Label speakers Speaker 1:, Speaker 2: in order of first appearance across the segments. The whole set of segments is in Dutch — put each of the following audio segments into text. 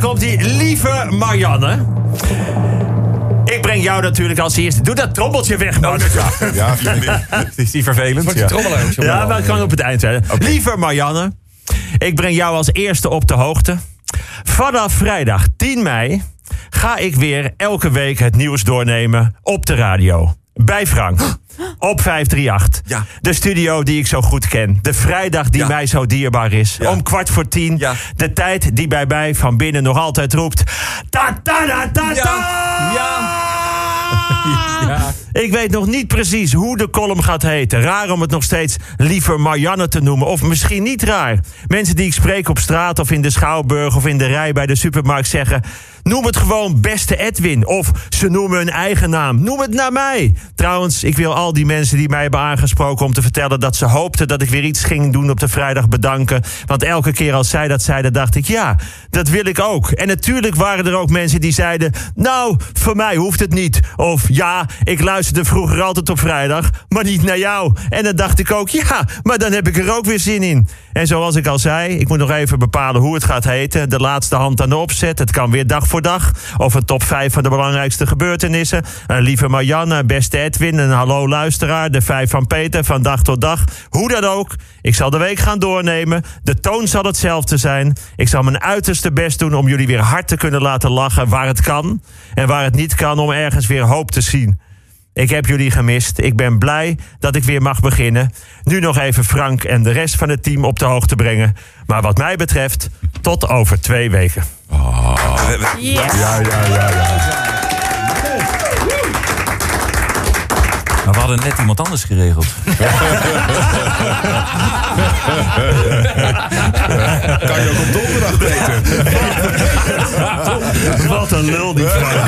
Speaker 1: daar komt die lieve Marianne. Ik breng jou natuurlijk als eerste. Doe dat trommeltje weg, man.
Speaker 2: Ja, vind ik.
Speaker 3: Is die vervelend?
Speaker 4: Jongen.
Speaker 1: Ja, maar dat kan op het eind zijn. Lieve Marianne, ik breng jou als eerste op de hoogte. Vanaf vrijdag 10 mei ga ik weer elke week het nieuws doornemen op de radio. Bij Frank. Op 538.
Speaker 3: Ja.
Speaker 1: De studio die ik zo goed ken. De vrijdag die
Speaker 3: Ja.
Speaker 1: mij zo dierbaar is.
Speaker 3: Ja.
Speaker 1: Om kwart voor tien. De tijd die bij mij van binnen nog altijd roept. Ta ta ta ta ta.
Speaker 3: Ja.
Speaker 1: Ik weet nog niet precies hoe de column gaat heten. Raar om het nog steeds liever Marianne te noemen. Of misschien niet raar. Mensen die ik spreek op straat of in de schouwburg of in de rij bij de supermarkt zeggen. Noem het gewoon beste Edwin. Of ze noemen hun eigen naam. Noem het naar mij. Trouwens, ik wil al die mensen die mij hebben aangesproken om te vertellen dat ze hoopten dat ik weer iets ging doen op de vrijdag bedanken. Want elke keer als zij dat zeiden, dacht ik ja, dat wil ik ook. En natuurlijk waren er ook mensen die zeiden: Nou, voor mij hoeft het niet. Of ja, ik luisterde vroeger altijd op vrijdag, maar niet naar jou. En dan dacht ik ook: Ja, maar dan heb ik er ook weer zin in. En zoals ik al zei, ik moet nog even bepalen hoe het gaat heten. De laatste hand aan de opzet. Het kan weer dag voor dag. Of een top 5 van de belangrijkste gebeurtenissen. Een lieve Marianne, beste Edwin, een hallo luisteraar. De 5 van Peter, van dag tot dag. Hoe dan ook, ik zal de week gaan doornemen. De toon zal hetzelfde zijn. Ik zal mijn uiterste best doen om jullie weer hard te kunnen laten lachen waar het kan. En waar het niet kan om ergens weer hoop te zien. Ik heb jullie gemist. Ik ben blij dat ik weer mag beginnen. Nu nog even Frank en de rest van het team op de hoogte brengen. Maar wat mij betreft, tot over twee weken.
Speaker 2: Ja, ja, ja, ja.
Speaker 3: Maar we hadden net iemand anders geregeld.
Speaker 2: Kan je ook op donderdag weten?
Speaker 1: Wat een lul die Frank.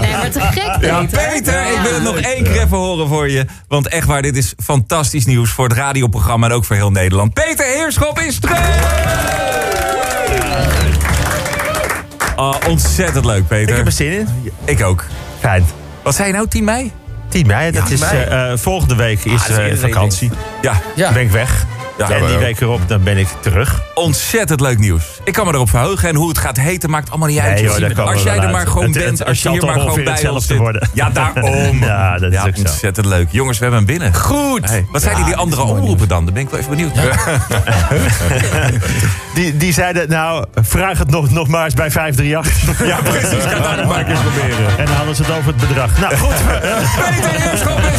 Speaker 5: Nee, maar te gek, Peter.
Speaker 3: Ja, Peter, ik wil het nog één keer even horen voor je. Want echt waar, dit is fantastisch nieuws voor het radioprogramma en ook voor heel Nederland. Peter Heerschop is terug! Oh, ontzettend leuk, Peter.
Speaker 1: Ik heb er zin in.
Speaker 3: Ik ook.
Speaker 1: Fijn.
Speaker 3: Wat zei je nou, 10 mei?
Speaker 1: 10 mei, dat
Speaker 3: 10
Speaker 1: is
Speaker 3: mei.
Speaker 1: eh, eh, volgende week is
Speaker 3: dat is
Speaker 1: eh, vakantie.
Speaker 3: Ja,
Speaker 4: Ja.
Speaker 1: Ben ik weg.
Speaker 3: Ja,
Speaker 1: en die week erop dan ben ik terug.
Speaker 3: ontzettend leuk nieuws. Ik kan me erop verheugen. En hoe het gaat heten maakt allemaal niet uit.
Speaker 1: Nee, joh,
Speaker 3: Als
Speaker 1: daar
Speaker 3: jij er maar gewoon bent,
Speaker 1: het-
Speaker 3: als je hier maar gewoon bij ons
Speaker 1: hetzelfde
Speaker 3: zit.
Speaker 1: worden.
Speaker 3: Ja, daarom.
Speaker 1: Ja, dat is ook zo.
Speaker 3: ontzettend leuk. Jongens, we hebben hem binnen.
Speaker 4: Goed.
Speaker 3: Hey, wat zeiden die andere omroepen dan? Daar ben ik wel even benieuwd.
Speaker 1: Die, die zeiden, nou, vraag het nog, nog maar eens bij 538. Ja, precies. Ga daar nog maar eens proberen. En dan hadden ze het over het bedrag. Nou, goed.
Speaker 3: Peter.